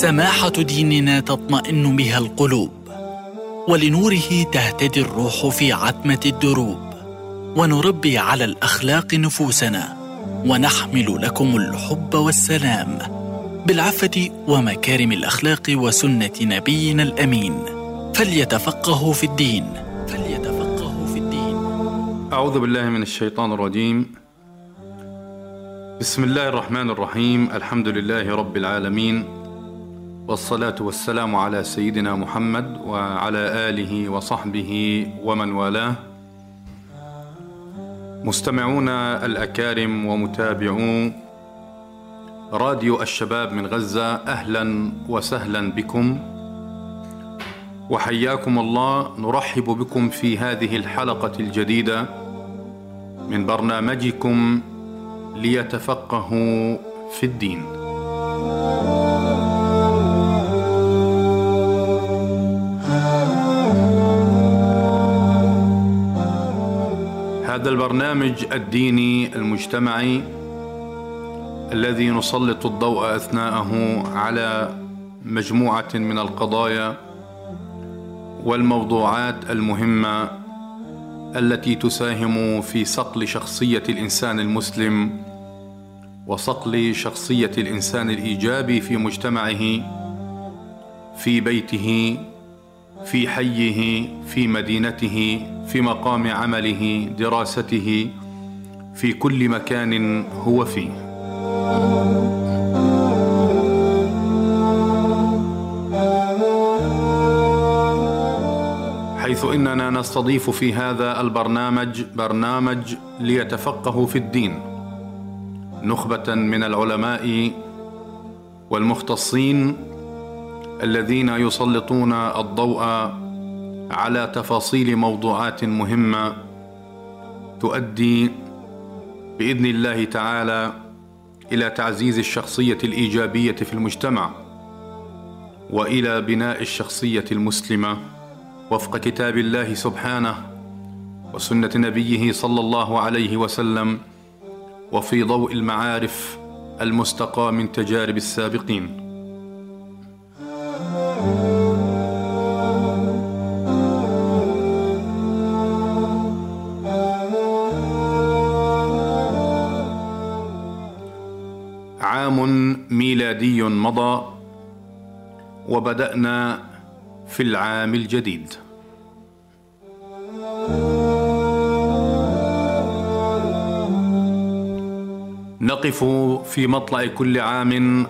سماحة ديننا تطمئن بها القلوب ولنوره تهتدي الروح في عتمة الدروب ونربي على الأخلاق نفوسنا ونحمل لكم الحب والسلام بالعفة ومكارم الأخلاق وسنة نبينا الأمين. فليتفقهوا في الدين فليتفقهوا في الدين. أعوذ بالله من الشيطان الرجيم. بسم الله الرحمن الرحيم. الحمد لله رب العالمين. والصلاة والسلام على سيدنا محمد وعلى آله وصحبه ومن والاه مستمعونا الأكارم ومتابعو راديو الشباب من غزة أهلا وسهلا بكم وحياكم الله نرحب بكم في هذه الحلقة الجديدة من برنامجكم ليتفقهوا في الدين. هذا البرنامج الديني المجتمعي الذي نسلط الضوء أثناءه على مجموعة من القضايا والموضوعات المهمة التي تساهم في صقل شخصية الإنسان المسلم وصقل شخصية الإنسان الإيجابي في مجتمعه في بيته في حيه في مدينته في مقام عمله دراسته في كل مكان هو فيه. حيث إننا نستضيف في هذا البرنامج برنامج ليتفقهوا في الدين نخبة من العلماء والمختصين الذين يسلطون الضوء على تفاصيل موضوعات مهمة تؤدي بإذن الله تعالى إلى تعزيز الشخصية الإيجابية في المجتمع وإلى بناء الشخصية المسلمة وفق كتاب الله سبحانه وسنة نبيه صلى الله عليه وسلم وفي ضوء المعارف المستقى من تجارب السابقين. مضى وبدأنا في العام الجديد. نقف في مطلع كل عام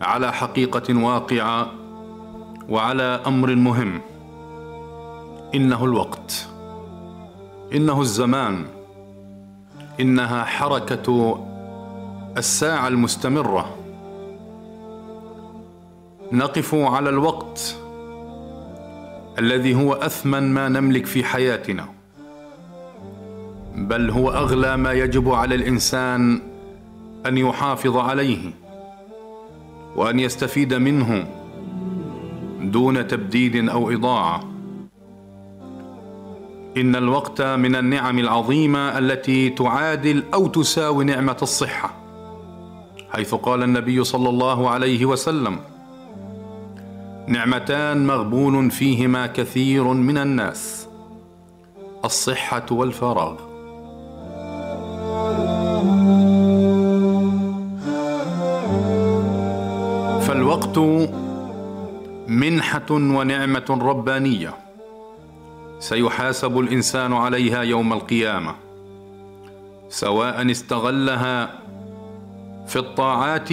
على حقيقة واقعة وعلى أمر مهم. إنه الوقت. إنه الزمان. إنها حركة الساعة المستمرة. نقف على الوقت الذي هو أثمن ما نملك في حياتنا بل هو أغلى ما يجب على الإنسان أن يحافظ عليه وأن يستفيد منه دون تبديد أو إضاعة. إن الوقت من النعم العظيمة التي تعادل أو تساوي نعمة الصحة حيث قال النبي صلى الله عليه وسلم نعمتان مغبون فيهما كثير من الناس. الصحة والفراغ. فالوقت منحة ونعمة ربانية. سيحاسب الإنسان عليها يوم القيامة. سواء استغلها في الطاعات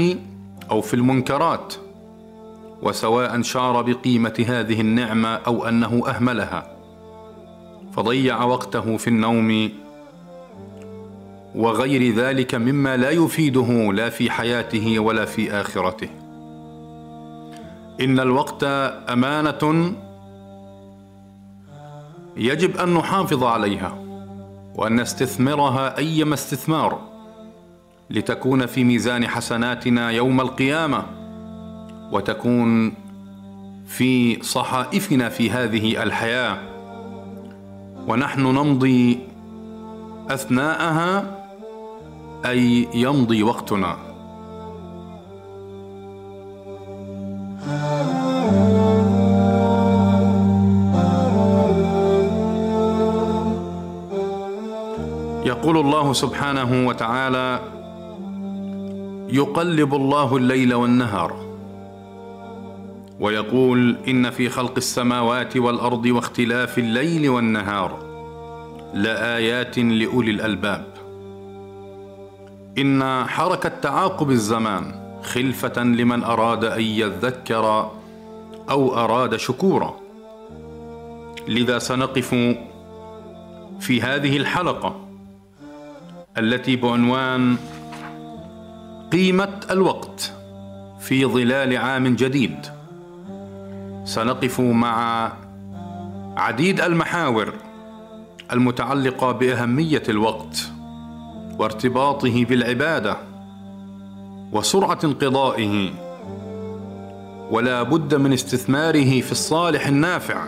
أو في المنكرات. وسواء شعر بقيمة هذه النعمة أو أنه أهملها. فضيع وقته في النوم. وغير ذلك مما لا يفيده لا في حياته ولا في آخرته. إن الوقت أمانة يجب أن نحافظ عليها وأن نستثمرها أيما استثمار لتكون في ميزان حسناتنا يوم القيامة. وتكون في صحائفنا في هذه الحياة. ونحن نمضي أثناءها أي يمضي وقتنا. يقول الله سبحانه وتعالى يقلب الله الليل والنهار. ويقول إن في خلق السماوات والأرض واختلاف الليل والنهار لآيات لأولي الألباب. إن حركة تعاقب الزمان خلفة لمن أراد أن يذكر أو أراد شكورا. لذا سنقف في هذه الحلقة التي بعنوان قيمة الوقت في ظلال عام جديد. سنقف مع عديد المحاور المتعلقة بأهمية الوقت وارتباطه بالعبادة وسرعة انقضائه. ولا بد من استثماره في الصالح النافع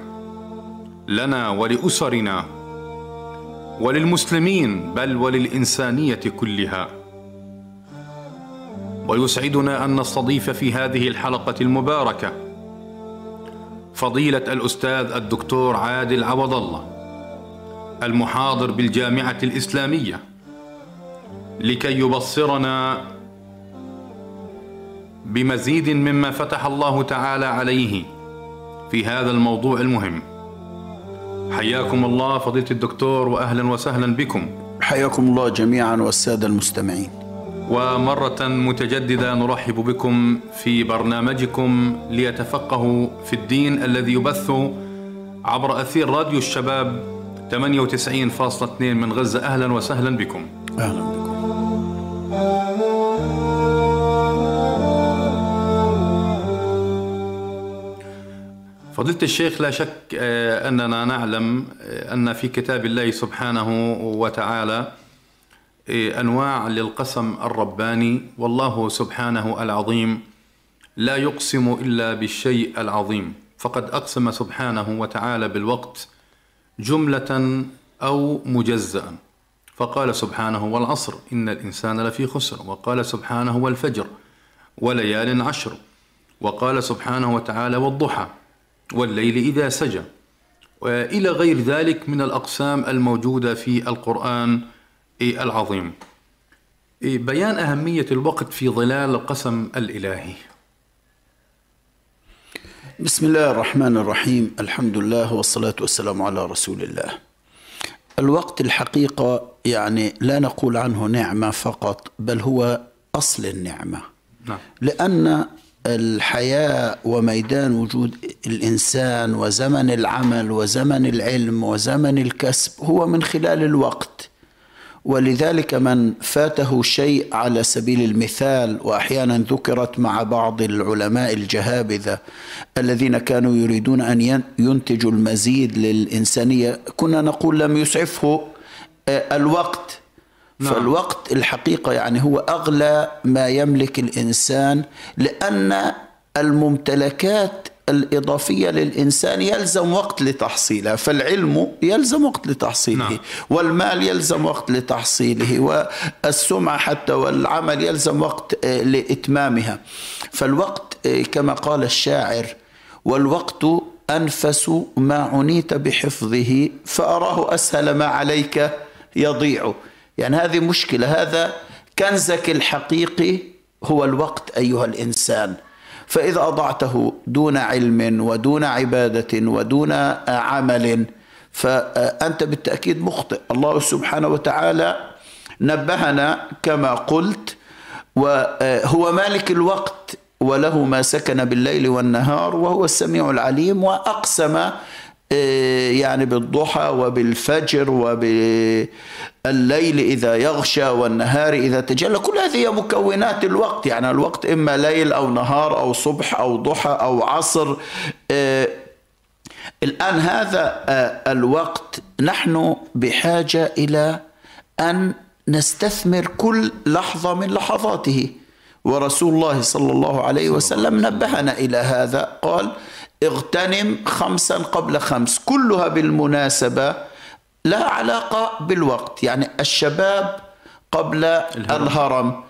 لنا ولأسرنا وللمسلمين بل وللإنسانية كلها. ويسعدنا أن نستضيف في هذه الحلقة المباركة فضيلة الأستاذ الدكتور عادل عوض الله المحاضر بالجامعة الإسلامية لكي يبصرنا بمزيد مما فتح الله تعالى عليه في هذا الموضوع المهم. حياكم الله فضيلة الدكتور واهلا وسهلا بكم. حياكم الله جميعا والسادة المستمعين. ومرة متجددة نرحب بكم في برنامجكم ليتفقهوا في الدين الذي يبث عبر أثير راديو الشباب 98.2 من غزة. أهلا وسهلا بكم. أهلا بكم. فضيلة الشيخ لا شك آه، أننا نعلم آه، أن في كتاب الله سبحانه وتعالى آه، أنواع للقسم الرباني. والله سبحانه العظيم لا يقسم إلا بالشيء العظيم. فقد أقسم سبحانه وتعالى بالوقت جملة أو مجزأ. فقال سبحانه والعصر إن الإنسان لفي خسر. وقال سبحانه والفجر وليال عشر. وقال سبحانه وتعالى والضحى والليل إذا سجى. وإلى غير ذلك من الأقسام الموجودة في القرآن العظيم. بيان أهمية الوقت في ظلال القسم الإلهي. بسم الله الرحمن الرحيم. الحمد لله والصلاة والسلام على رسول الله. الوقت الحقيقة يعني لا نقول عنه نعمة فقط بل هو أصل النعمة. نعم. لأن الحياة وميدان وجود الإنسان وزمن العمل وزمن العلم وزمن الكسب هو من خلال الوقت. ولذلك من فاته شيء على سبيل المثال وأحيانا ذكرت مع بعض العلماء الجهابذة الذين كانوا يريدون أن ينتجوا المزيد للإنسانية كنا نقول لم يسعفه الوقت نعم. فالوقت الحقيقة يعني هو أغلى ما يملك الإنسان لأن الممتلكات الإضافية للإنسان يلزم وقت لتحصيلها فالعلم يلزم وقت لتحصيله نعم. والمال يلزم وقت لتحصيله والسمعة حتى والعمل يلزم وقت لإتمامها. فالوقت كما قال الشاعر والوقت أنفس ما عنيت بحفظه فأراه أسهل ما عليك يضيع. يعني هذه مشكلة هذا كنزك الحقيقي هو الوقت أيها الإنسان. فإذا أضعته دون علم ودون عبادة ودون عمل فأنت بالتأكيد مخطئ. الله سبحانه وتعالى نبهنا كما قلت وهو مالك الوقت وله ما سكن بالليل والنهار وهو السميع العليم وأقسم يعني بالضحى وبالفجر وبالليل إذا يغشى والنهار إذا تجلى. كل هذه مكونات الوقت. يعني الوقت إما ليل أو نهار أو صبح أو ضحى أو عصر. الآن هذا الوقت نحن بحاجة إلى أن نستثمر كل لحظة من لحظاته. ورسول الله صلى الله عليه وسلم نبهنا إلى هذا. قال اغتنم خمسا قبل خمس. كلها بالمناسبة لها علاقة بالوقت. يعني الشباب قبل الهرم, الهرم.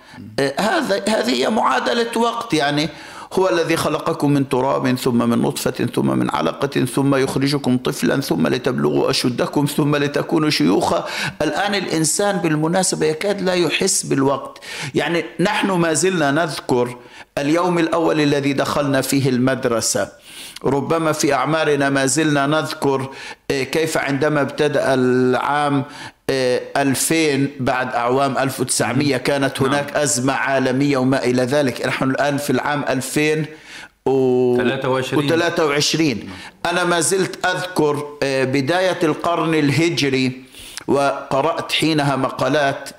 هذا هذه هي معادلة وقت. يعني هو الذي خلقكم من تراب ثم من نطفة ثم من علقة ثم يخرجكم طفلا ثم لتبلغوا أشدكم ثم لتكونوا شيوخا. الآن الإنسان بالمناسبة يكاد لا يحس بالوقت. يعني نحن ما زلنا نذكر اليوم الأول الذي دخلنا فيه المدرسة. ربما في أعمارنا ما زلنا نذكر آه، كيف عندما ابتدأ العام 2000 آه، بعد أعوام 1900 كانت نعم. هناك أزمة عالمية وما إلى ذلك. نحن الآن في العام 2000 و 23 23 أنا ما زلت أذكر آه، بداية القرن الهجري وقرأت حينها مقالات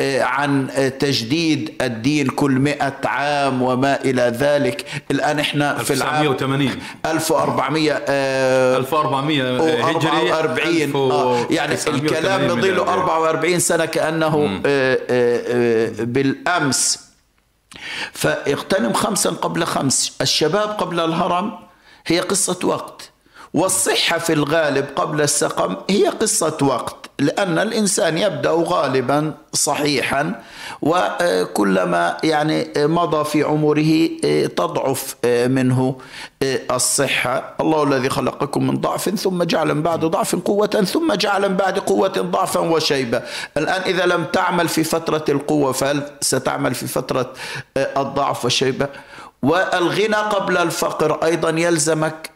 آه، عن آه، تجديد الدين كل مئة عام وما إلى ذلك. الآن إحنا في العام 1980 1400 1400 هجري 44 آه يعني الكلام بظل 44 سنة كأنه آه بالأمس. فاغتنم خمسا قبل خمس. الشباب قبل الهرم هي قصة وقت. والصحة في الغالب قبل السقم هي قصة وقت لأن الإنسان يبدأ غالبا صحيحا وكلما يعني مضى في عمره تضعف منه الصحة. الله الذي خلقكم من ضعف ثم جعل من بعد ضعف قوة ثم جعل من بعد قوة ضعفا وشيبة الآن إذا لم تعمل في فترة القوة فهل ستعمل في فترة الضعف والشيبة؟ والغنى قبل الفقر أيضا يلزمك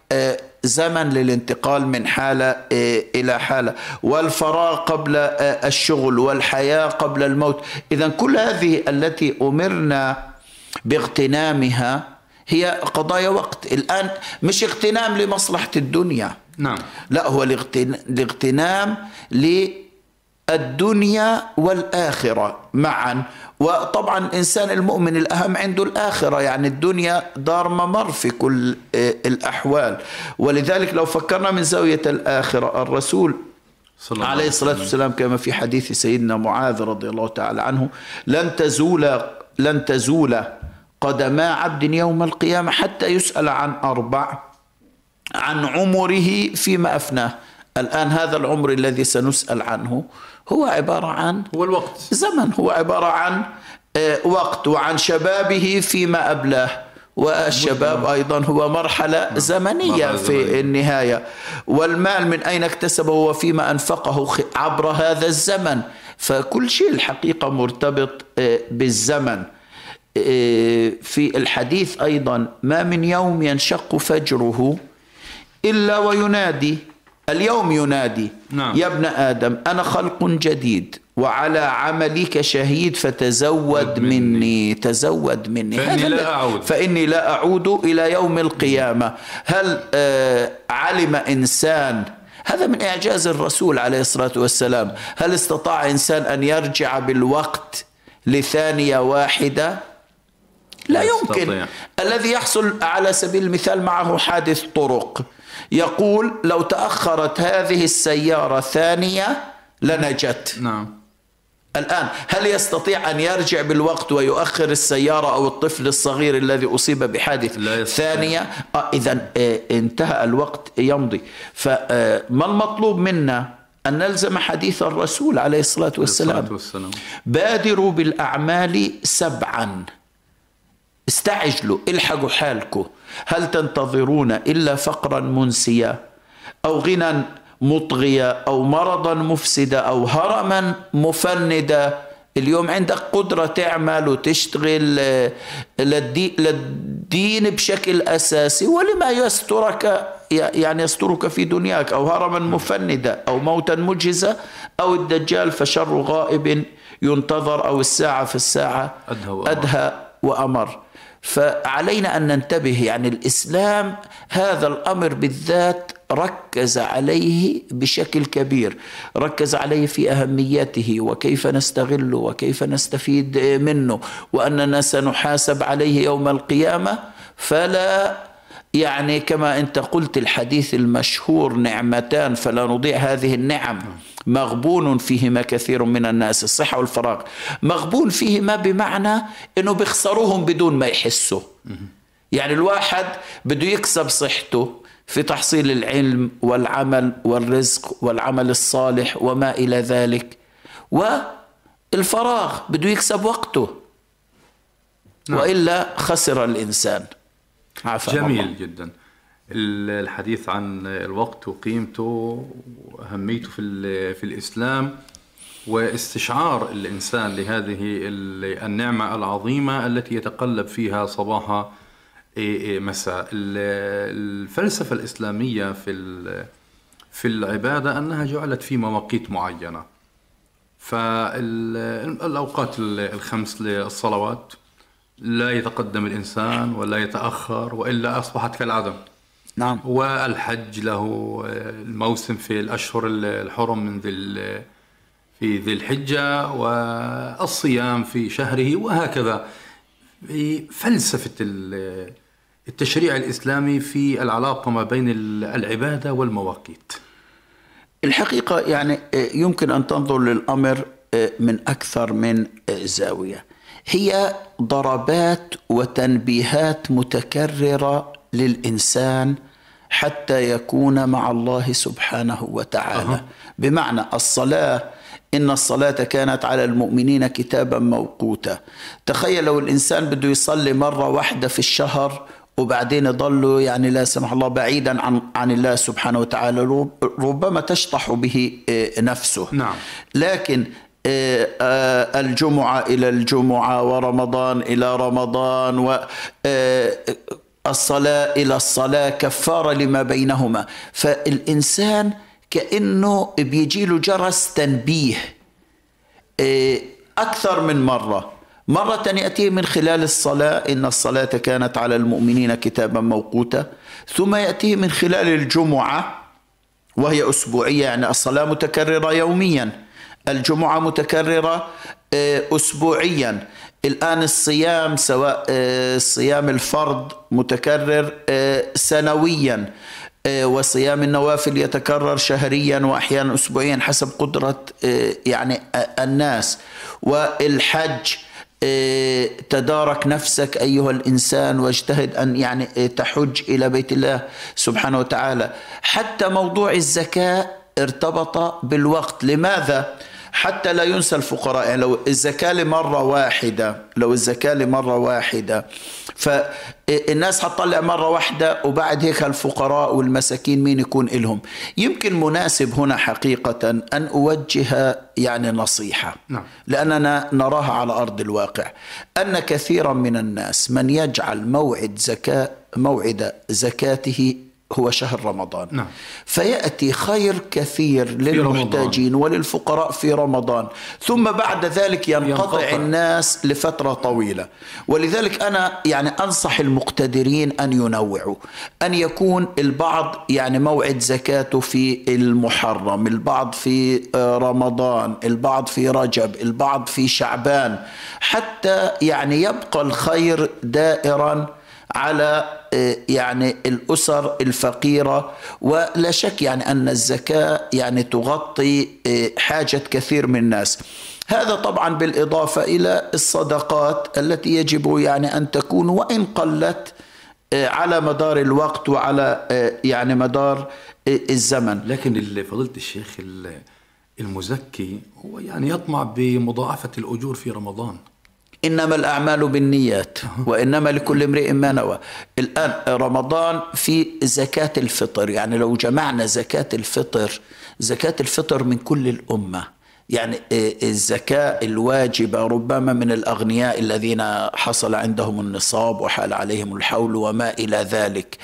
زمن للانتقال من حالة آه، إلى حالة. والفراغ قبل آه، الشغل والحياة قبل الموت. إذا كل هذه التي أمرنا باغتنامها هي قضايا وقت. الآن مش اغتنام لمصلحة الدنيا. نعم. لا هو الاغتنام للدنيا والآخرة معا. وطبعا الإنسان المؤمن الأهم عنده الآخرة يعني الدنيا دار ممر في كل آه، الأحوال. ولذلك لو فكرنا من زاوية الآخرة الرسول صلى عليه الصلاة والسلام كما في حديث سيدنا معاذ رضي الله تعالى عنه لن تزول لن تزول قدما عبد يوم القيامة حتى يسأل عن أربع عن عمره فيما أفناه. الآن هذا العمر الذي سنسأل عنه هو عبارة عن هو الوقت. زمن هو عبارة عن آه، وقت وعن شبابه فيما أبلاه والشباب أيضا هو مرحلة نعم. زمنية في النهاية. والمال من أين اكتسبه وفيما أنفقه عبر هذا الزمن. فكل شيء الحقيقة مرتبط آه، بالزمن. آه، في الحديث أيضا ما من يوم ينشق فجره إلا وينادي اليوم ينادي نعم. يا ابن آدم أنا خلق جديد وعلى عملك شهيد فتزود مني. مني تزود مني. فإني لا أعود. فإني لا أعود إلى يوم القيامة. هل آه علم إنسان هذا من إعجاز الرسول عليه الصلاة والسلام. هل استطاع إنسان أن يرجع بالوقت لثانية واحدة؟ لا يمكن. الذي يحصل على سبيل المثال معه حادث طرق. يقول لو تأخرت هذه السيارة ثانية لنجت. نعم. الآن هل يستطيع أن يرجع بالوقت ويؤخر السيارة أو الطفل الصغير الذي أصيب بحادث لا ثانية؟ آه إذا آه انتهى الوقت يمضي. فما آه المطلوب منا؟ أن نلزم حديث الرسول عليه الصلاة والسلام, والسلام. بادروا بالأعمال سبعا. استعجلوا الحقوا حالكم هل تنتظرون إلا فقرا منسيا أو غنى مطغيا أو مرضا مفسدا أو هرما مفندا؟ اليوم عندك قدرة تعمل وتشتغل آه، للدين بشكل أساسي ولما يسترك يعني يسترك في دنياك أو هرما مفندا أو موتا مجهزا أو الدجال فشر غائب ينتظر أو الساعة في الساعة أدهى وأمر, أدهى وأمر. فعلينا أن ننتبه يعني الإسلام هذا الأمر بالذات ركز عليه بشكل كبير ركز عليه في أهميته وكيف نستغله وكيف نستفيد منه وأننا سنحاسب عليه يوم القيامة. فلا يعني كما أنت قلت الحديث المشهور نعمتان فلا نضيع هذه النعم. مغبون فيهما كثير من الناس الصحة والفراغ. مغبون فيهما بمعنى أنه بيخسروهم بدون ما يحسوا. يعني الواحد بده يكسب صحته في تحصيل العلم والعمل والرزق والعمل الصالح وما إلى ذلك. والفراغ بده يكسب وقته. نعم. وإلا خسر الإنسان. عفا جميل الله. جدا. الحديث عن الوقت وقيمته وأهميته في في الإسلام واستشعار الإنسان لهذه ال- النعمة العظيمة التي يتقلب فيها صباح مساء. ال- الفلسفة الإسلامية في في العبادة أنها جعلت في مواقيت معينة. فالأوقات الخمس للصلوات لا يتقدم الإنسان ولا يتأخر وإلا أصبحت كالعدم نعم. والحج له الموسم في الأشهر الحرم من ذي في ذي الحجة والصيام في شهره وهكذا. في فلسفة ال- التشريع الإسلامي في العلاقة ما بين ال- العبادة والمواقيت. الحقيقة يعني آه، يمكن أن تنظر للأمر آه، من أكثر من آه، زاوية. هي ضربات وتنبيهات متكررة للإنسان حتى يكون مع الله سبحانه وتعالى أها. بمعنى الصلاة إن الصلاة كانت على المؤمنين كتابا موقوتا تخيل لو الإنسان بده يصلي مرة واحدة في الشهر وبعدين يضل يعني لا سمح الله بعيدا عن عن الله سبحانه وتعالى رب- ربما تشطح به آه، نفسه نعم. لكن آه، آه، الجمعة إلى الجمعة ورمضان إلى رمضان و الصلاة إلى الصلاة كفارة لما بينهما. فالإنسان كأنه بيجيله جرس تنبيه إيه، أكثر من مرة. مرة يأتيه من خلال الصلاة إن الصلاة كانت على المؤمنين كتابا موقوتا. ثم يأتيه من خلال الجمعة وهي أسبوعية يعني الصلاة متكررة يوميا. الجمعة متكررة آه، أسبوعيا. الآن الصيام سواء آه، صيام الفرض متكرر آه، سنويا آه، وصيام النوافل يتكرر شهريا وأحيانا أسبوعيا حسب قدرة آه، يعني الناس. والحج تدارك نفسك أيها الإنسان واجتهد أن يعني تحج إلى بيت الله سبحانه وتعالى. حتى موضوع الزكاة ارتبط بالوقت. لماذا؟ حتى لا ينسى الفقراء. يعني لو الزكاة لمرة واحدة لو الزكاة لمرة واحدة فالناس هتطلع مرة واحدة وبعد هيك الفقراء والمساكين مين يكون إلهم؟ يمكن مناسب هنا حقيقة أن أوجه يعني نصيحة. نعم. لأننا نراها على أرض الواقع. أن كثيرا من الناس من يجعل موعد زكاة موعد زكاته هو شهر رمضان نعم. فيأتي خير كثير للمحتاجين وللفقراء في رمضان ثم بعد ذلك ينقطع, ينقطع. الناس لفترة طويلة ولذلك أنا يعني أنصح المقتدرين أن ينوعوا أن يكون البعض يعني موعد زكاته في المحرم البعض في آه، رمضان البعض في رجب البعض في شعبان حتى يعني يبقى الخير دائرا على آه، يعني الأسر الفقيرة ولا شك يعني أن الزكاة يعني تغطي آه، حاجة كثير من الناس. هذا طبعا بالإضافة إلى الصدقات التي يجب يعني أن تكون وإن قلت آه، على مدار الوقت وعلى يعني مدار الزمن. لكن فضيلة الشيخ ال- المزكي هو يعني يطمع بمضاعفة الأجور في رمضان. إنما الأعمال بالنيات وإنما لكل امرئ ما نوى. الآن رمضان في زكاة الفطر يعني لو جمعنا زكاة الفطر زكاة الفطر من كل الأمة. يعني آه، الزكاة الواجبة ربما من الأغنياء الذين حصل عندهم النصاب وحال عليهم الحول وما إلى ذلك.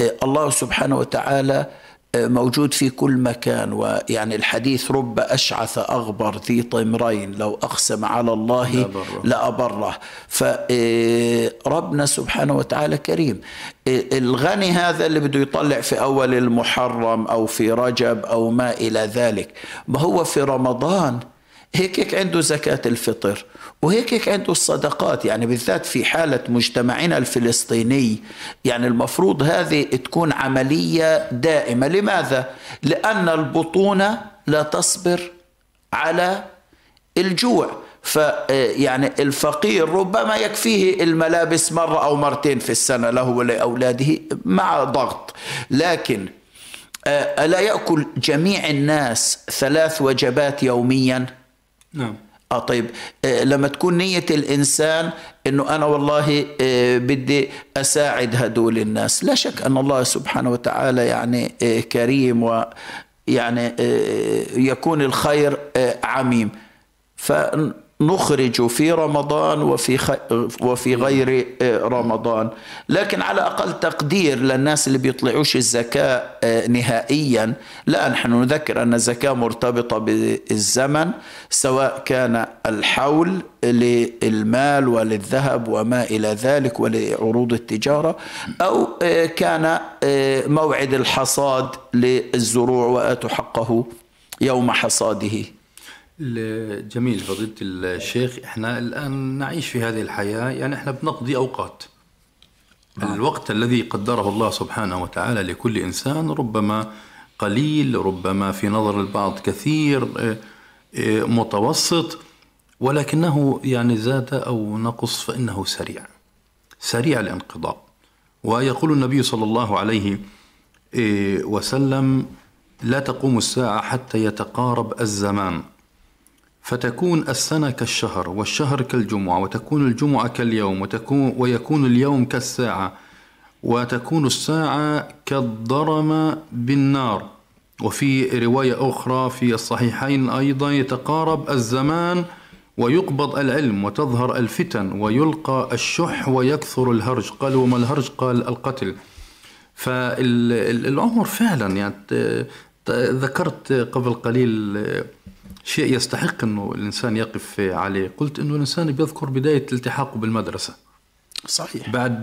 آه، الله سبحانه وتعالى موجود في كل مكان ويعني الحديث رب أشعث أغبر ذي طمرين لو أقسم على الله لأبره. فربنا سبحانه وتعالى كريم. الغني هذا اللي بده يطلع في أول المحرم أو في رجب أو ما إلى ذلك ما هو في رمضان. هيك هيك عنده زكاة الفطر. وهيك هيك عنده الصدقات يعني بالذات في حالة مجتمعنا الفلسطيني يعني المفروض هذه تكون عملية دائمة. لماذا؟ لأن البطون لا تصبر على الجوع. فيعني الفقير ربما يكفيه الملابس مرة أو مرتين في السنة له ولأولاده مع ضغط. لكن ألا يأكل جميع الناس ثلاث وجبات يوميا؟ نعم. آه طيب. آه لما تكون نية الإنسان إنه أنا والله آه بدي أساعد هدول الناس. لا شك أن الله سبحانه وتعالى يعني آه كريم ويعني آه يكون الخير آه عميم. فنخرج في رمضان وفي خ... وفي غير آه، رمضان. لكن على أقل تقدير للناس اللي بيطلعوش الزكاة آه، نهائيا لا نحن نذكر أن الزكاة مرتبطة بالزمن سواء كان الحول للمال وللذهب وما إلى ذلك ولعروض التجارة أو آه، كان موعد الحصاد للزروع وآتوا حقه يوم حصاده. جميل فضيلة الشيخ إحنا الآن نعيش في هذه الحياة يعني إحنا بنقضي أوقات. نعم. الوقت الذي قدره الله سبحانه وتعالى لكل إنسان ربما قليل ربما في نظر البعض كثير آه، آه، متوسط ولكنه يعني زاد أو نقص فإنه سريع سريع الانقضاء. ويقول النبي صلى الله عليه آه، وسلم لا تقوم الساعة حتى يتقارب الزمان. فتكون السنة كالشهر والشهر كالجمعة وتكون الجمعة كاليوم وتكون ويكون اليوم كالساعة وتكون الساعة كالضرم بالنار. وفي رواية أخرى في الصحيحين أيضا يتقارب الزمان ويقبض العلم وتظهر الفتن ويلقى الشح ويكثر الهرج. قال وما الهرج؟ قال القتل. فالعمر فعلا يعني ذكرت قبل قليل شيء يستحق أنه الإنسان يقف عليه. قلت أنه الإنسان بيذكر بداية التحاقه بالمدرسة. صحيح. بعد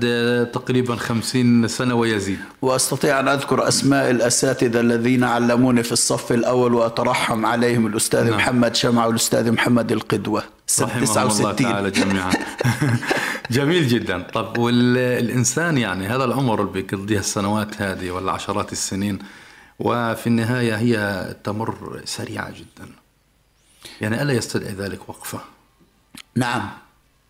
تقريبا خمسين سنة ويزيد. وأستطيع أن أذكر أسماء الأساتذة الذين علموني في الصف الأول وأترحم عليهم. الأستاذ نعم. محمد شمع والأستاذ محمد القدوة. رحمه 69 الله تعالى جميعا. جميل جدا. طب والإنسان يعني هذا العمر اللي بيقضيها السنوات هذه ولا عشرات السنين وفي النهاية هي تمر سريعة جدا. يعني ألا يستدعي ذلك وقفة؟ نعم.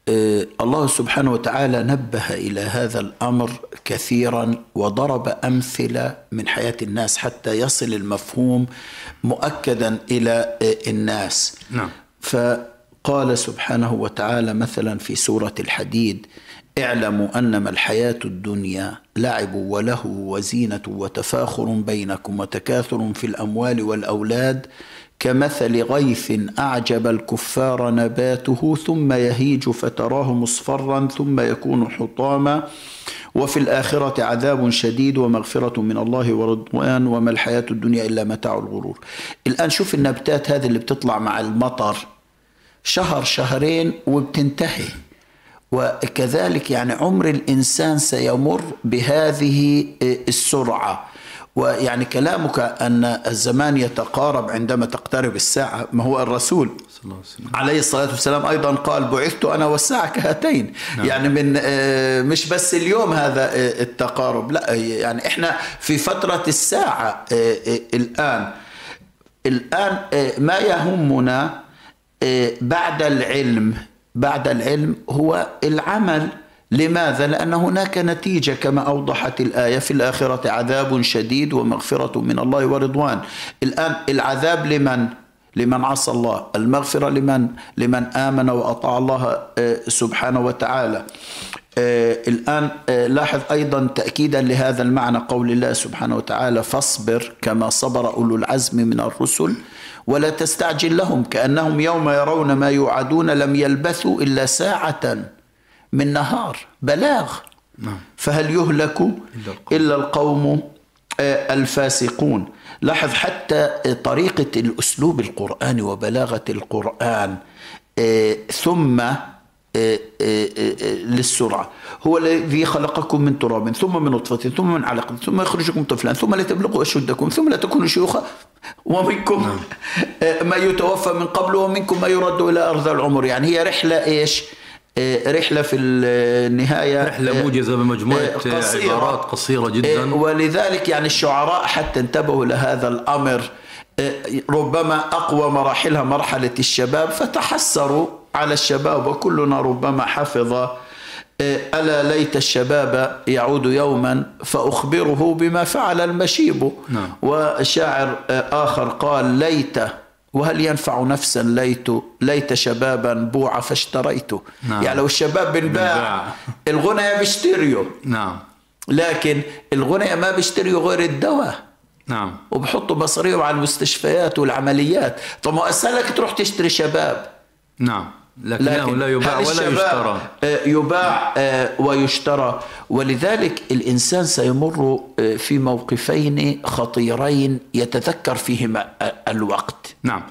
آه، الله سبحانه وتعالى نبه إلى هذا الأمر كثيرا وضرب أمثلة من حياة الناس حتى يصل المفهوم مؤكدا إلى آه، الناس. نعم. فقال سبحانه وتعالى مثلا في سورة الحديد اعلموا أنما الحياة الدنيا لعب وله وزينة وتفاخر بينكم وتكاثر في الأموال والأولاد كمثل غيث أعجب الكفار نباته ثم يهيج فتراه مصفرا ثم يكون حطاما وفي الآخرة عذاب شديد ومغفرة من الله ورضوان وما الحياة الدنيا إلا متاع الغرور. الآن شوف النبتات هذه اللي بتطلع مع المطر شهر شهرين وبتنتهي. وكذلك يعني عمر الإنسان سيمر بهذه السرعة ويعني كلامك أن الزمان يتقارب عندما تقترب الساعة ما هو الرسول عليه الصلاة والسلام أيضا قال بعثت أنا والساعة كهاتين. نعم. يعني من آه، مش بس اليوم هذا آه، التقارب لا يعني إحنا في فترة الساعة آه، الآن. الآن ما يهمنا بعد العلم. بعد العلم هو العمل. لماذا؟ لأن هناك نتيجة كما أوضحت الآية في الآخرة عذاب شديد ومغفرة من الله ورضوان الآن العذاب لمن؟ لمن عصى الله المغفرة لمن؟ لمن آمن وأطاع الله آه، سبحانه وتعالى آه، الآن آه، لاحظ أيضا تأكيدا لهذا المعنى قول الله سبحانه وتعالى فاصبر كما صبر أولو العزم من الرسل ولا تستعجل لهم كأنهم يوم يرون ما يوعدون لم يلبثوا إلا ساعة من نهار بلاغ. نعم. فهل يهلك إلا القوم. آه، الفاسقون؟ لاحظ حتى طريقة الأسلوب القرآني وبلاغة القرآن آه، ثم آه، للسرعة. هو الذي خلقكم من تراب ثم من نطفة ثم من علقة ثم يخرجكم طفلا ثم لتبلغوا أشدكم ثم لا تكونوا شيوخا. ومنكم نعم. ما يتوفى من قبل ومنكم ما يرد إلى أرض العمر. يعني هي رحلة إيش؟ رحلة في النهاية رحلة إيه، موجزة بمجموعة قصيرة. عبارات قصيرة جدا. ولذلك يعني الشعراء حتى انتبهوا لهذا الأمر. ربما أقوى مراحلها مرحلة الشباب فتحسروا على الشباب وكلنا ربما حفظ. ألا ليت الشباب يعود يوما فأخبره بما فعل المشيب. نعم. وشاعر آخر قال ليت وهل ينفع نفسا ليت ليت شبابا بوع فاشتريته؟ نعم. يعني لو الشباب بنباع. الغنى بيشتريه نعم. لكن الغنى ما بيشتريوا غير الدواء. نعم. وبحطوا مصاريهم على المستشفيات والعمليات. طب ما لك تروح تشتري شباب. نعم. لكنه لا يباع ولا يشترى. آه، يباع آه، ويشترى. ولذلك الإنسان سيمر آه، في موقفين خطيرين يتذكر فيهما الوقت. نعم.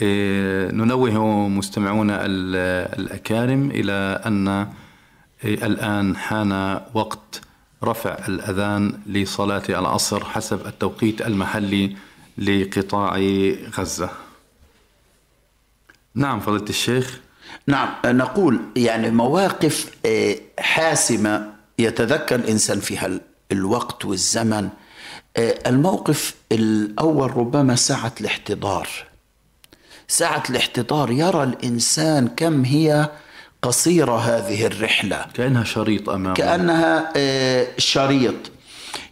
إيه، ننوه مستمعونا ال- الأكارم إلى أن إيه، الآن حان وقت رفع الأذان لصلاة العصر حسب التوقيت المحلي لقطاع غزة. نعم فضيلة الشيخ. نعم نقول يعني مواقف آه، حاسمة يتذكر الإنسان فيها ال- الوقت والزمن الموقف الأول ربما ساعة الاحتضار. ساعة الاحتضار يرى الإنسان كم هي قصيرة هذه الرحلة. كأنها شريط أمامه. كأنها آه، شريط.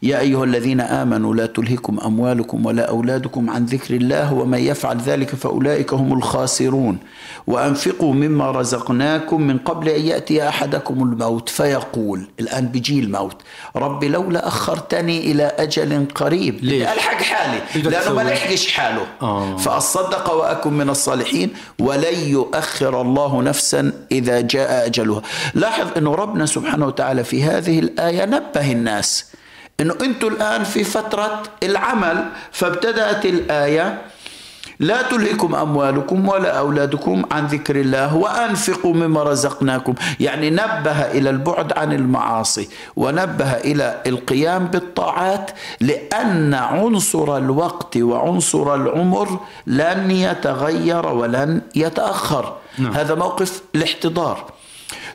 يا أيها الذين آمنوا لا تلهكم أموالكم ولا أولادكم عن ذكر الله ومن يفعل ذلك فأولئك هم الخاسرون. وأنفقوا مما رزقناكم من قبل أن يأتي أحدكم الموت. فيقول الآن بيجي الموت. رب لولا أخرتني إلى أجل قريب. ليش؟ ألحق حالي. لأنه ما؟ لحقش حاله. آه. فأصدق وأكن من الصالحين. ولن يؤخر الله نفسا إذا جاء أجلها. لاحظ أنه ربنا سبحانه وتعالى في هذه الآية نبه الناس. أنه أنتم الآن في فترة العمل فابتدأت الآية لا تلهكم أموالكم ولا أولادكم عن ذكر الله وأنفقوا مما رزقناكم. يعني نبه إلى البعد عن المعاصي ونبه إلى القيام بالطاعات لأن عنصر الوقت وعنصر العمر لن يتغير ولن يتأخر. نعم. هذا موقف الاحتضار.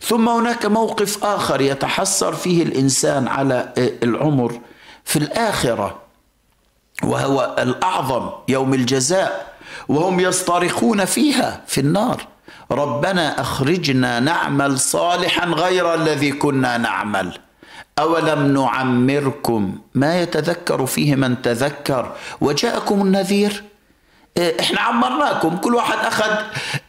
ثم هناك موقف آخر يتحسر فيه الإنسان على العمر في الآخرة وهو الأعظم يوم الجزاء وهم يصطرخون فيها في النار. ربنا أخرجنا نعمل صالحا غير الذي كنا نعمل. أولم نعمركم؟ ما يتذكر فيه من تذكر. وجاءكم النذير. إحنا عمرناكم. كل واحد أخذ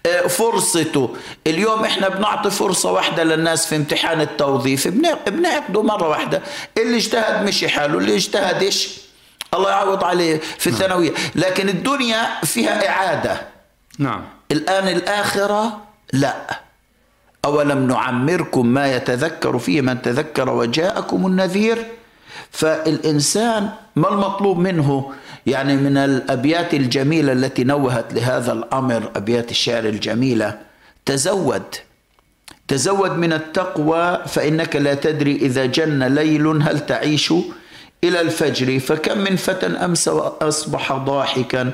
إيه، فرصته. اليوم إحنا بنعطي فرصة واحدة للناس في امتحان التوظيف. بن- بنعقده مرة واحدة. اللي اجتهد مشي حاله. اللي اجتهدش الله يعوض عليه في الثانوية. لكن الدنيا فيها إعادة. نعم. الآن الآخرة لا. أولم نعمركم ما يتذكر فيه من تذكر وجاءكم النذير؟ فالإنسان ما المطلوب منه؟ يعني من الأبيات الجميلة التي نوهت لهذا الأمر أبيات الشعر الجميلة تزود. تزود من التقوى فإنك لا تدري إذا جن ليل هل تعيش إلى الفجر. فكم من فتى أمس وأصبح ضاحكا.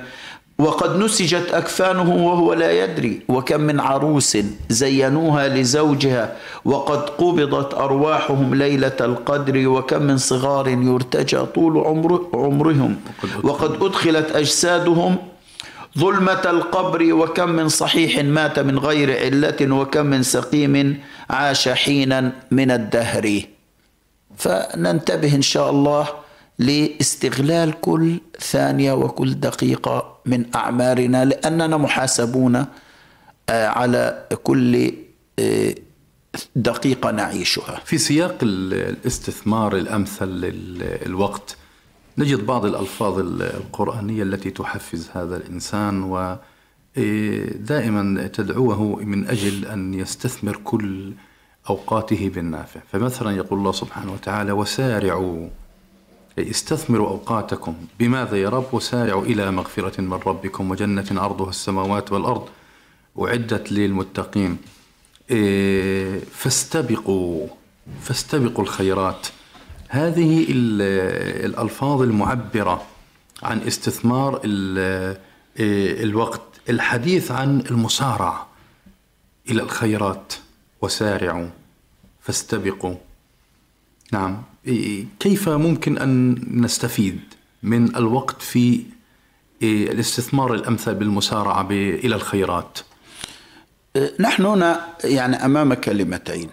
وقد نسجت أكفانه وهو لا يدري وكم من عروس زينوها لزوجها وقد قبضت أرواحهم ليلة القدر وكم من صغار يرتجى طول عمر عمرهم. وقد أدخلت. أجسادهم ظلمة القبر وكم من صحيح مات من غير علة وكم من سقيم عاش حينا من الدهر. فننتبه إن شاء الله لاستغلال كل ثانية وكل دقيقة من أعمارنا لأننا محاسبون آه، على كل آه، دقيقة نعيشها. في سياق ال- الاستثمار الأمثل للوقت نجد بعض الألفاظ ال- القرآنية التي تحفز هذا الإنسان و إيه، دائما تدعوه من أجل أن يستثمر كل أوقاته بالنافع. فمثلا يقول الله سبحانه وتعالى وسارعوا استثمروا أوقاتكم. بماذا يا رب؟ وسارعوا إلى مغفرة من ربكم وجنة عرضها السماوات والأرض. أعدت للمتقين. إيه، فاستبقوا فاستبقوا الخيرات. هذه ال- الألفاظ المعبرة عن استثمار إيه، الوقت. الحديث عن المسارعة إلى الخيرات. وسارعوا. فاستبقوا. نعم. كيف ممكن أن نستفيد من الوقت في إيه، الاستثمار الأمثل بالمسارعة ب- إلى الخيرات؟ نحن هنا يعني أمام كلمتين.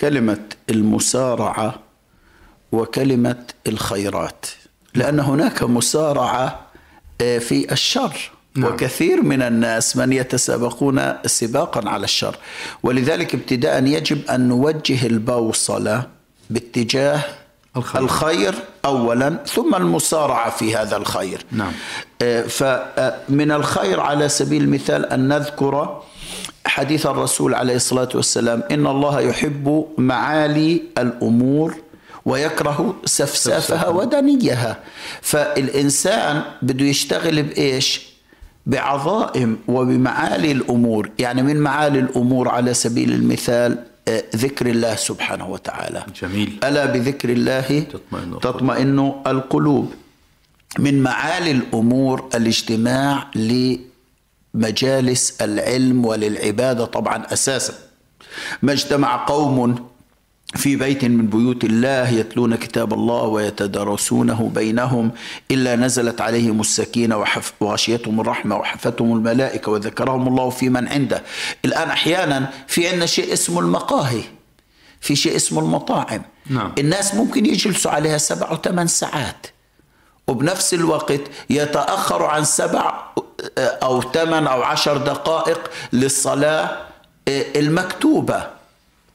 كلمة المسارعة وكلمة الخيرات. لأن هناك مسارعة آه، في الشر. نعم. وكثير من الناس من يتسابقون سباقا على الشر. ولذلك ابتداء يجب أن نوجه البوصلة باتجاه الخير, الخير أولا ثم المسارعة في هذا الخير. نعم. آه، فمن الخير على سبيل المثال أن نذكر حديث الرسول عليه الصلاة والسلام إن الله يحب معالي الأمور ويكره سفسافها ودنيها. فالإنسان بده يشتغل بإيش؟ بعظائم وبمعالي الأمور. يعني من معالي الأمور على سبيل المثال آه، ذكر الله سبحانه وتعالى. جميل. ألا بذكر الله تطمئن, تطمئن القلوب. من معالي الأمور الاجتماع لمجالس العلم وللعبادة طبعا أساسا. ما اجتمع قوم في بيت من بيوت الله يتلون كتاب الله ويتدارسونه بينهم إلا نزلت عليهم السكينة وغشيتهم الرحمة وحفتهم الملائكة وذكرهم الله في من عنده. الآن أحيانا في عندنا شيء اسمه المقاهي في شيء اسمه المطاعم. نعم. الناس ممكن يجلسوا عليها سبع وثمان ساعات وبنفس الوقت يتأخر عن سبع أو ثمان أو عشر دقائق للصلاة المكتوبة.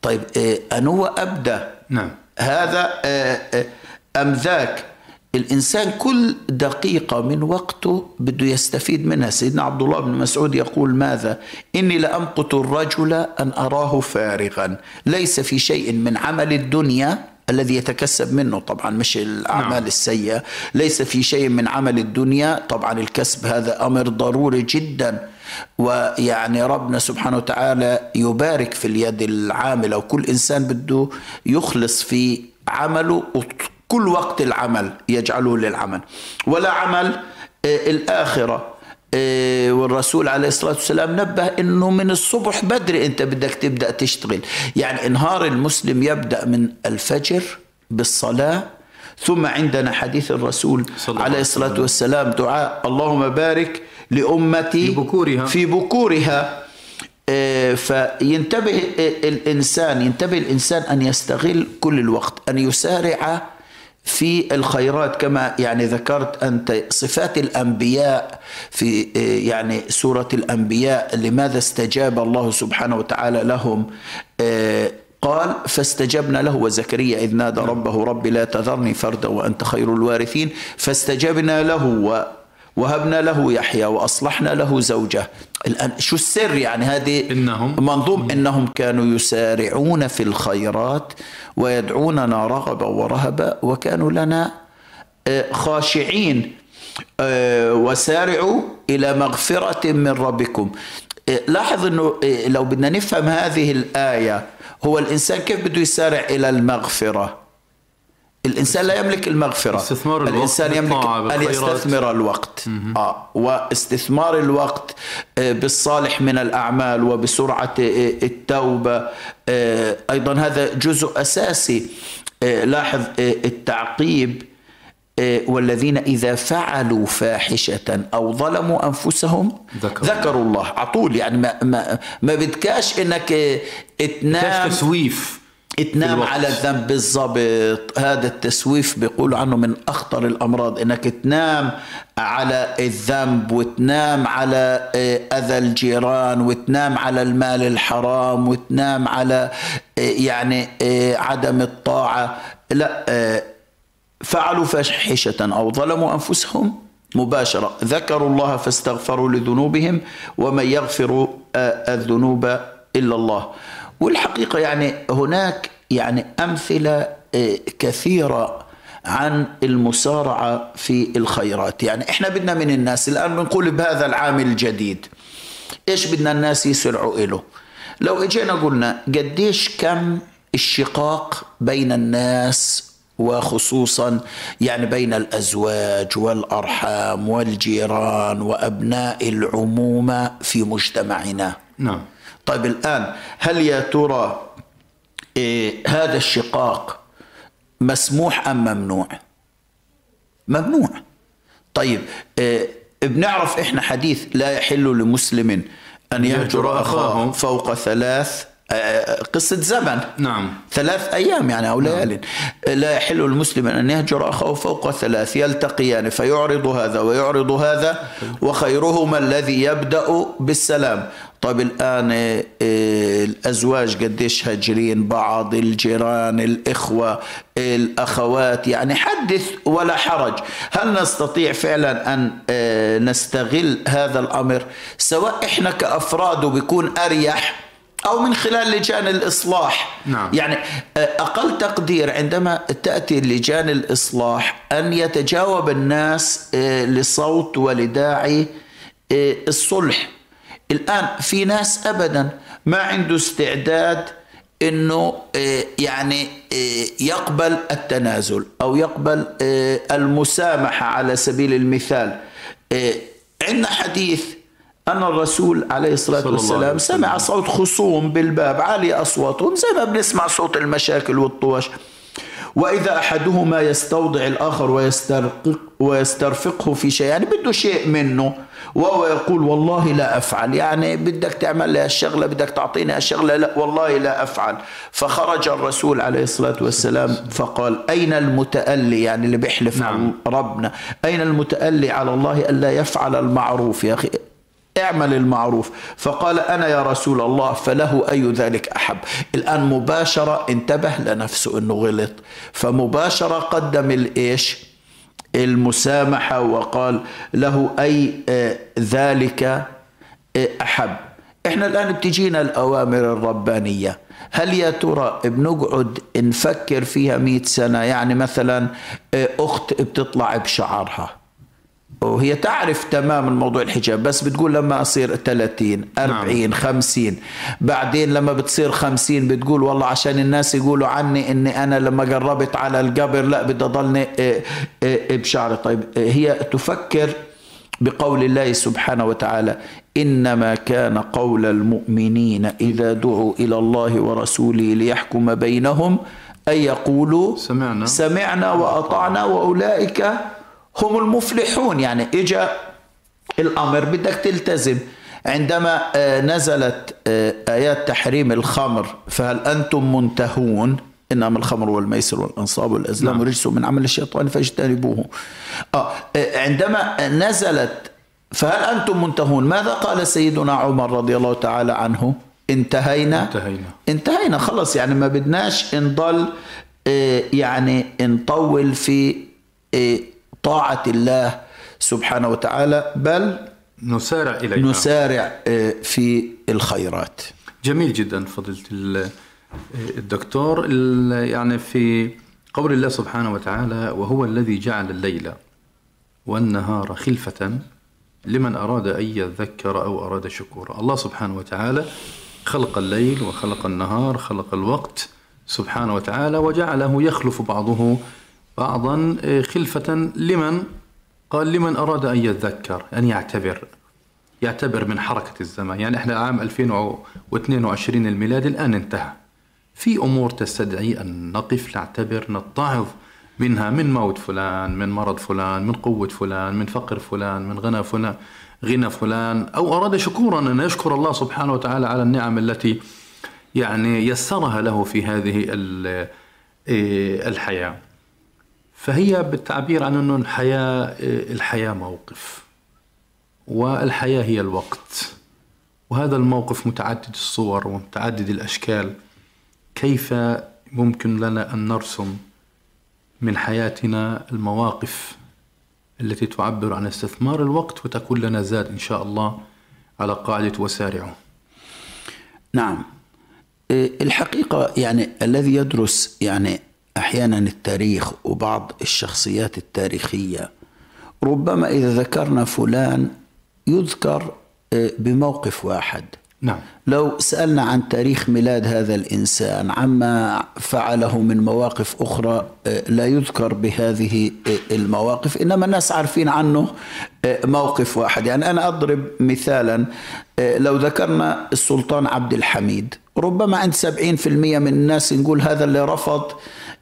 طيب آه، أنو أبدأ نعم. هذا آه، آه، أم ذاك؟ الإنسان كل دقيقة من وقته بده يستفيد منها. سيدنا عبد الله بن مسعود يقول ماذا؟ إني لأمقت الرجل أن أراه فارغا. ليس في شيء من عمل الدنيا الذي يتكسب منه. طبعا مش الأعمال نعم. السيئة. ليس في شيء من عمل الدنيا. طبعا الكسب هذا أمر ضروري جدا. ويعني ربنا سبحانه وتعالى يبارك في اليد العاملة وكل إنسان بده يخلص في عمله كل وقت العمل يجعله للعمل. ولا عمل آه، الآخرة. آه، والرسول عليه الصلاة والسلام نبه أنه من الصبح بدري أنت بدك تبدأ تشتغل. يعني إنهار المسلم يبدأ من الفجر بالصلاة ثم عندنا حديث الرسول عليه الصلاة والسلام دعاء اللهم بارك لأمتي في بكورها في بكورها. آه، فينتبه الإنسان ينتبه الإنسان أن يستغل كل الوقت أن يسارع في الخيرات كما يعني ذكرت أنت صفات الأنبياء في آه، يعني سورة الأنبياء لماذا استجاب الله سبحانه وتعالى لهم؟ آه، قال فاستجبنا له. وزكريا إذ نادى ربه رب لا تذرني فردا وأنت خير الوارثين. فاستجبنا له وهبنا له يحيى وأصلحنا له زوجة. الآن شو السر يعني هذه؟ إنهم منظوم إنهم كانوا يسارعون في الخيرات ويدعوننا رغبا ورهبا وكانوا لنا آه، خاشعين آه، وسارعوا إلى مغفرة من ربكم. آه، لاحظ أنه لو بدنا نفهم هذه الآية هو الإنسان كيف بده يسارع إلى المغفرة؟ الإنسان لا يملك المغفرة. استثمار الوقت الإنسان يملك أن يستثمر الوقت. آه واستثمار الوقت آه، بالصالح من الأعمال وبسرعة آه، التوبة. آه، أيضا هذا جزء أساسي. لاحظ التعقيب. والذين إذا فعلوا فاحشة أو ظلموا أنفسهم ذكروا, ذكروا الله. على طول يعني ما, ما, ما بدكاش إنك تنام. تسويف. تنام على الذنب بالضبط. هذا التسويف بيقولوا عنه من أخطر الأمراض إنك تنام على الذنب وتنام على آه، أذى الجيران وتنام على المال الحرام وتنام على آه، يعني آه، عدم الطاعة. لا فعلوا فاحشة أو ظلموا أنفسهم مباشرة. ذكروا الله فاستغفروا لذنوبهم ومن يغفر الذنوب إلا الله. والحقيقة يعني هناك يعني أمثلة آه، كثيرة عن المسارعة في الخيرات. يعني إحنا بدنا من الناس الآن بنقول بهذا العام الجديد إيش بدنا الناس يسرعوا إله؟ لو إجينا قلنا قديش كم الشقاق بين الناس وخصوصا يعني بين الأزواج والأرحام والجيران وأبناء العمومة في مجتمعنا؟ نعم. طيب الآن هل يا ترى إيه هذا الشقاق مسموح أم ممنوع؟ ممنوع. طيب إيه بنعرف إحنا حديث لا يحل لمسلم أن يهجر أخاه. فوق ثلاث قصة زمن. نعم. ثلاث أيام يعني أو ليال. لا يحل المسلم أن يهجر أخاه فوق ثلاث يلتقيان فيعرض هذا ويعرض هذا وخيرهما الذي يبدأ بالسلام. طيب الآن آه، الأزواج قديش هاجرين؟ بعض الجيران الإخوة الأخوات. يعني حدث ولا حرج. هل نستطيع فعلا أن آه، نستغل هذا الأمر؟ سواء إحنا كأفراد وبيكون أريح؟ أو من خلال لجان الإصلاح. نعم. يعني آه، أقل تقدير عندما تأتي لجان الإصلاح أن يتجاوب الناس آه، لصوت ولداعي آه، الصلح. الآن في ناس أبدا ما عنده استعداد إنه يعني يقبل التنازل أو يقبل المسامحة على سبيل المثال. عندنا حديث أن الرسول عليه الصلاة والسلام. سمع صوت خصوم بالباب عالي أصواتهم زي ما بنسمع صوت المشاكل والطوش وإذا أحدهما يستوضع الآخر ويسترقق ويسترفقه في شيء يعني بده شيء منه وهو يقول والله لا أفعل. يعني بدك تعمل لي الشغلة بدك تعطيني الشغلة لا والله لا أفعل. فخرج الرسول عليه الصلاة والسلام فقال أين المتألي؟ يعني اللي بيحلف نعم. ربنا. أين المتألي على الله ألا يفعل المعروف يا أخي؟ اعمل المعروف. فقال أنا يا رسول الله فله أي ذلك أحب. الآن مباشرة انتبه لنفسه أنه غلط. فمباشرة قدم الإيش؟ المسامحة وقال له أي آه، ذلك آه، أحب. إحنا الآن بتجينا الأوامر الربانية. هل يا ترى بنقعد نفكر فيها مئة سنة؟ يعني مثلا آه، أخت بتطلع بشعرها. وهي تعرف تمام الموضوع الحجاب بس بتقول لما أصير 30 40 50 بعدين لما بتصير 50 بتقول والله عشان الناس يقولوا عني إني أنا لما قربت على القبر لا بدي أضلني إيه، إيه، بشعري طيب إيه، هي تفكر بقول الله سبحانه وتعالى إنما كان قول المؤمنين إذا دعوا إلى الله ورسوله ليحكم بينهم أن يقولوا سمعنا. سمعنا وأطعنا وأولئك هم المفلحون. يعني اجا الامر بدك تلتزم. عندما آه، نزلت آه، آيات تحريم الخمر فهل أنتم منتهون؟ إنما الخمر والميسر والأنصاب والأزلام نعم. رجس من عمل الشيطان فاجتنبوه. آه آه، عندما نزلت فهل أنتم منتهون؟ ماذا قال سيدنا عمر رضي الله تعالى عنه؟ انتهينا. انتهينا. انتهينا خلص. يعني ما بدناش نضل يعني نطول في طاعة الله سبحانه وتعالى بل نسارع إليها. نسارع آه، في الخيرات. جميل جدا فضيلة ال- الدكتور. ال- يعني في قول الله سبحانه وتعالى وهو الذي جعل الليل والنهار خلفة لمن أراد أن يذكر أو أراد شكورا الله سبحانه وتعالى خلق الليل وخلق النهار خلق الوقت سبحانه وتعالى وجعله يخلف بعضه بعضا آه، خلفة لمن؟ قال لمن أراد أن يذكر أن يعتبر يعتبر من حركة الزمان. يعني إحنا عام 2022 الميلادي الآن انتهى. في أمور تستدعي أن نقف نعتبر نتعظ منها من موت فلان من مرض فلان من قوة فلان من فقر فلان من غنى فلان غنى فلان. أو أراد شكورا أن يشكر الله سبحانه وتعالى على النعم التي يعني يسرها له في هذه إيه الحياة. فهي بالتعبير عن أنه الحياة الحياة موقف والحياة هي الوقت. وهذا الموقف متعدد الصور ومتعدد الأشكال. كيف ممكن لنا أن نرسم من حياتنا المواقف التي تعبر عن استثمار الوقت وتكون لنا زاد إن شاء الله على قاعدة وسارعوا نعم. إيه، الحقيقة يعني الذي يدرس يعني أحيانا التاريخ وبعض الشخصيات التاريخية. ربما إذا ذكرنا فلان يذكر إيه، بموقف واحد. نعم. لو سألنا عن تاريخ ميلاد هذا الإنسان عما فعله من مواقف أخرى آه، لا يذكر بهذه آه، المواقف إنما الناس عارفين عنه آه، موقف واحد. يعني أنا أضرب مثالا آه، لو ذكرنا السلطان عبد الحميد ربما عند سبعين في المية من الناس نقول هذا اللي رفض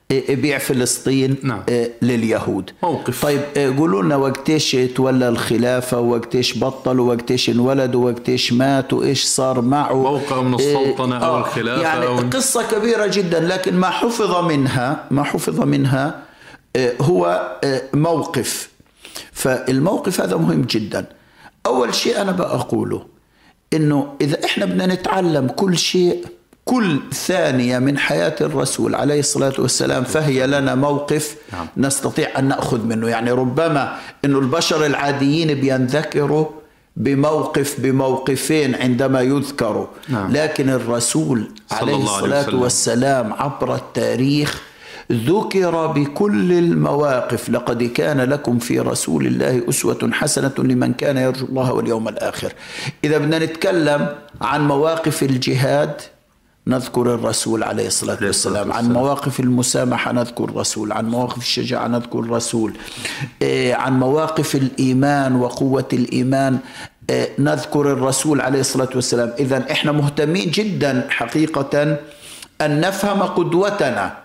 بيع فلسطين نعم. لليهود موقف. طيب قولوا لنا وقتيش تولى الخلافة وقتيش بطل وقتيش انولد وقتيش مات وإيش صار معه موقع من السلطنة أو الخلافة يعني أو- قصة كبيرة جدا لكن ما حفظ منها ما حفظ منها آه، هو آه، موقف فالموقف هذا مهم جدا أول شيء أنا بقوله إنه إذا إحنا بدنا نتعلم كل شيء كل ثانية من حياة الرسول عليه الصلاة والسلام فهي لنا موقف نعم. نستطيع أن نأخذ منه يعني ربما إنه البشر العاديين بينذكروا بموقف بموقفين عندما يذكروا نعم. لكن الرسول عليه الصلاة. والسلام عبر التاريخ ذكر بكل المواقف لقد كان لكم في رسول الله أسوة حسنة لمن كان يرجو الله واليوم الآخر إذا بدنا نتكلم عن مواقف الجهاد نذكر الرسول عليه الصلاة والسلام. عن. مواقف المسامحة نذكر الرسول. عن مواقف الشجاعة نذكر الرسول. إيه، عن مواقف الإيمان وقوة الإيمان إيه، نذكر الرسول عليه الصلاة والسلام. إذا إحنا مهتمين جدا حقيقة أن نفهم قدوتنا.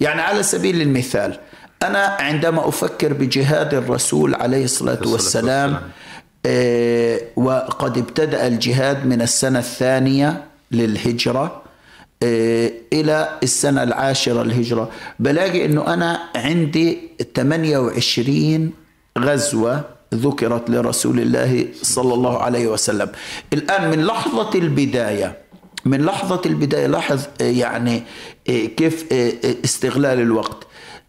يعني على سبيل المثال أنا عندما أفكر بجهاد الرسول عليه الصلاة والسلام. آه، وقد ابتدأ الجهاد من السنة الثانية للهجرة إلى السنة العاشرة للهجرة بلاقي أنه أنا عندي 28 غزوة ذكرت لرسول الله صلى الله عليه وسلم. الآن من لحظة البداية من لحظة البداية لاحظ آه، يعني آه، كيف استغلال الوقت.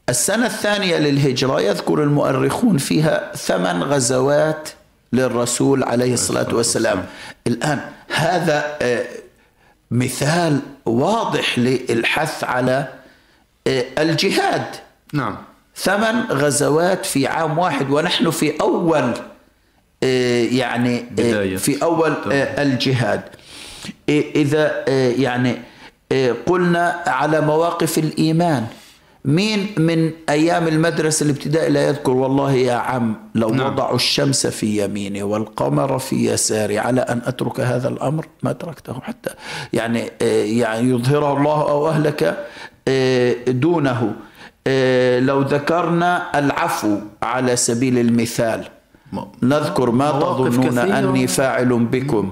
السنة الثانية للهجرة يذكر المؤرخون فيها ثمان غزوات للرسول عليه الصلاة والسلام. الآن هذا مثال واضح للحث على آه، الجهاد. نعم. ثمان غزوات في عام واحد ونحن في أول آه، يعني آه، بداية. في أول الجهاد. إذا يعني قلنا على مواقف الإيمان. مين من أيام المدرسة الابتدائية لا يذكر والله يا عم لو نعم. وضعوا الشمس في يميني والقمر في يساري على أن أترك هذا الأمر ما تركته حتى يعني آه، يعني يظهره الله أو أهلك آه، دونه آه، لو ذكرنا العفو على سبيل المثال نذكر ما تظنون. أني فاعل بكم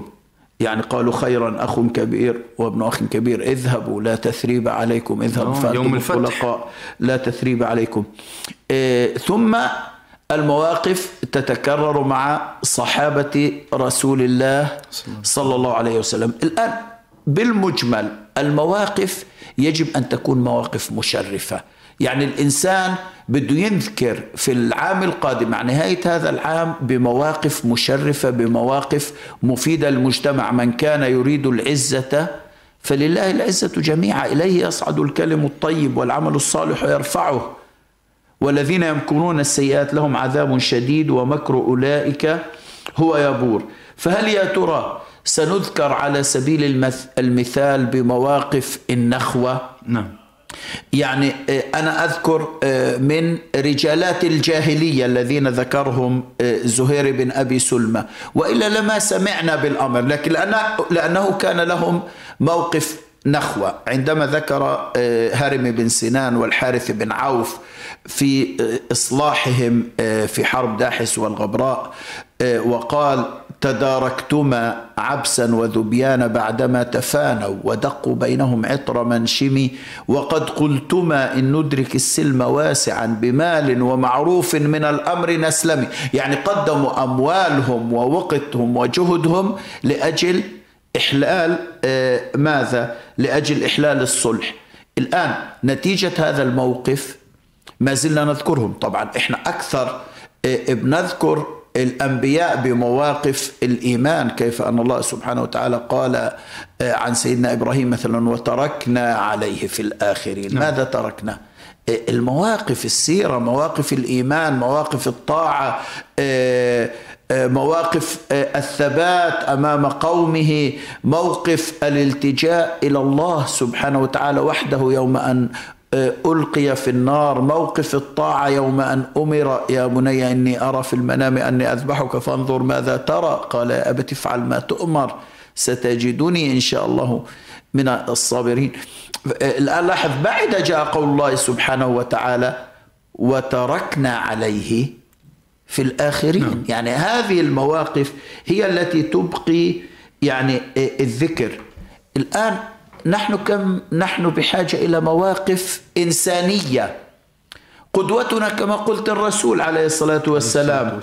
يعني قالوا خيرا أخ كبير وابن أخ كبير اذهبوا لا تثريب عليكم اذهبوا آه، فأنتم يوم الفتح. الخلقاء لا تثريب عليكم. إيه ثم المواقف تتكرر مع صحابة رسول الله صلى الله عليه وسلم. الآن بالمجمل المواقف يجب أن تكون مواقف مشرفة. يعني الإنسان بده يذكر في العام القادم مع نهاية هذا العام بمواقف مشرفة بمواقف مفيدة للمجتمع. من كان يريد العزة فلله العزة جميعا. إليه يصعد الكلم الطيب والعمل الصالح يرفعه والذين يمكرون السيئات لهم عذاب شديد ومكر أولئك هو يبور. فهل يا ترى سنذكر على سبيل المث- المثال بمواقف النخوة؟ نعم. يعني آه، أنا أذكر آه، من رجالات الجاهلية الذين ذكرهم آه، زهير بن أبي سلمى وإلا لما سمعنا بالأمر لكن لأنه, كان لهم موقف نخوة. عندما ذكر هارم بن سنان والحارث بن عوف في إصلاحهم في حرب داحس والغبراء وقال تداركتما عبسا وذبيان بعدما تفانوا ودقوا بينهم عطر منشم وقد قلتما إن ندرك السلم واسعا بمال ومعروف من الأمر نسلم. يعني قدموا أموالهم ووقتهم وجهدهم لأجل إحلال آه، ماذا؟ لأجل إحلال الصلح. الآن نتيجة هذا الموقف ما زلنا نذكرهم. طبعا إحنا أكثر آه، بنذكر الأنبياء بمواقف الإيمان كيف أن الله سبحانه وتعالى قال آه، عن سيدنا إبراهيم مثلا وتركنا عليه في الآخرين. ماذا تركنا؟ آه، المواقف السيرة مواقف الإيمان مواقف الطاعة آه، مواقف الثبات أمام قومه موقف الالتجاء إلى الله سبحانه وتعالى وحده يوم أن ألقي في النار موقف الطاعة يوم أن أمر. يا بني إني أرى في المنام أني أذبحك فانظر ماذا ترى. قال يا أبت افعل ما تؤمر ستجدني إن شاء الله من الصابرين. الآن لاحظ بعد جاء قول الله سبحانه وتعالى وتركنا عليه في الآخرين. نعم. يعني هذه المواقف هي التي تبقي يعني الذكر. الآن نحن كم نحن بحاجة إلى مواقف إنسانية. قدوتنا كما قلت الرسول عليه الصلاة والسلام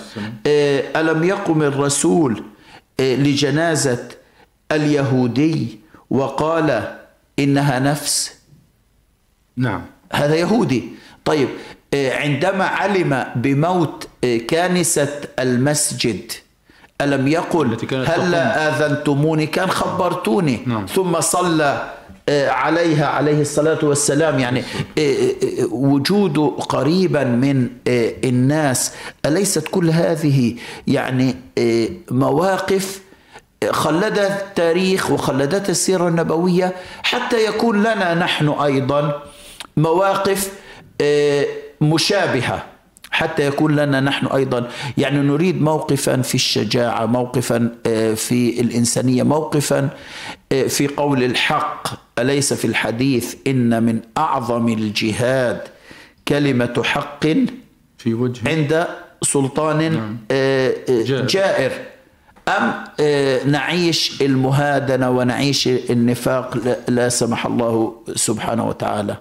آه، ألم يقم الرسول آه، لجنازة اليهودي وقال إنها نفس؟ نعم. هذا يهودي. طيب آه، عندما علم بموت كانسة المسجد ألم يقل هلا آذنتموني؟ كان خبرتوني. نعم. ثم صلى آه، عليها عليه الصلاة والسلام. يعني آه، آه، وجوده قريبا من الناس. أليست كل هذه يعني مواقف خلدت التاريخ وخلدت السيرة النبوية حتى يكون لنا نحن أيضا مواقف مشابهة. حتى يكون لنا نحن أيضا يعني نريد موقفا في الشجاعة موقفا آه، في الإنسانية موقفا آه، في قول الحق أليس في الحديث إن من أعظم الجهاد كلمة حق؟ في وجه. عند سلطان نعم. آه، جائر. أم نعيش المهادنة ونعيش النفاق لا سمح الله سبحانه وتعالى.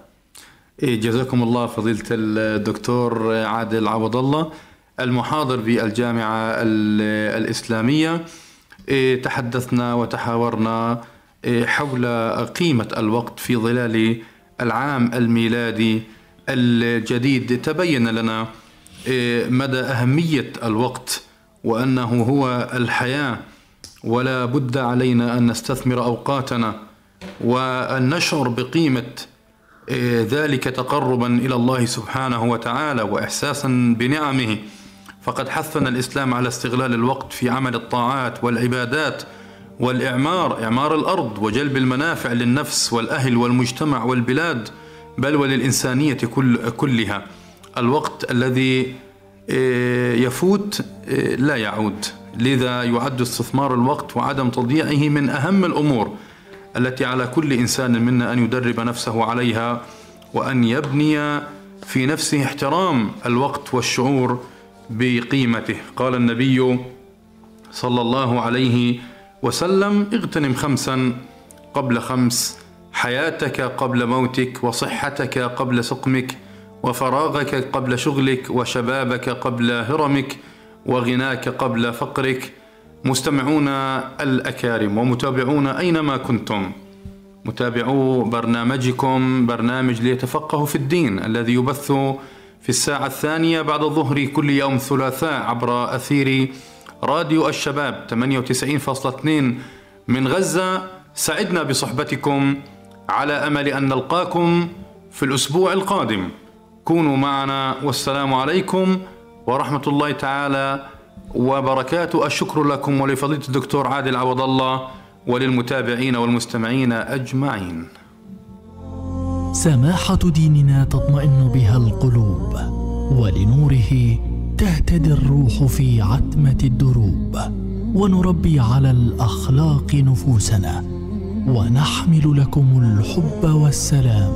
جزاكم الله فضيلة الدكتور عادل عوض الله المحاضر بالجامعة الإسلامية. إيه، تحدثنا وتحاورنا إيه، حول قيمة الوقت في ظلال العام الميلادي الجديد. تبين لنا مدى أهمية الوقت وأنه هو الحياة ولا بد علينا أن نستثمر أوقاتنا وأن نشعر بقيمة إيه، ذلك تقربا إلى الله سبحانه وتعالى واحساسا بنعمه. فقد حثنا الإسلام على استغلال الوقت في عمل الطاعات والعبادات والإعمار إعمار الأرض وجلب المنافع للنفس والأهل والمجتمع والبلاد بل وللإنسانية كل كلها. الوقت الذي إيه، يفوت إيه، لا يعود. لذا يعد استثمار الوقت وعدم تضييعه من أهم الأمور. التي على كل إنسان منا أن يدرب نفسه عليها وأن يبني في نفسه احترام الوقت والشعور بقيمته. قال النبي صلى الله عليه وسلم اغتنم خمسا قبل خمس حياتك قبل موتك وصحتك قبل سقمك وفراغك قبل شغلك وشبابك قبل هرمك وغناك قبل فقرك مستمعون الأكارم ومتابعون أينما كنتم. متابعو برنامجكم برنامج ليتفقهوا في الدين الذي يبث في الساعة الثانية بعد الظهر كل يوم ثلاثاء عبر أثير راديو الشباب 98.2 من غزة. سعدنا بصحبتكم على أمل أن نلقاكم في الأسبوع القادم. كونوا معنا والسلام عليكم ورحمة الله تعالى وبركاته الشكر لكم ولفضيلة الدكتور عادل عوض الله وللمتابعين والمستمعين أجمعين. سماحة ديننا تطمئن بها القلوب ولنوره تهتدي الروح في عتمة الدروب ونربي على الأخلاق نفوسنا ونحمل لكم الحب والسلام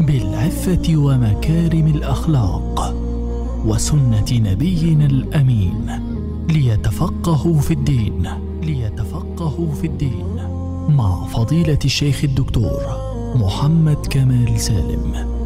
بالعفة ومكارم الأخلاق. وسنة نبينا الأمين. ليتفقهوا في الدين. ليتفقهوا في الدين. مع فضيلة الشيخ الدكتور محمد كمال سالم.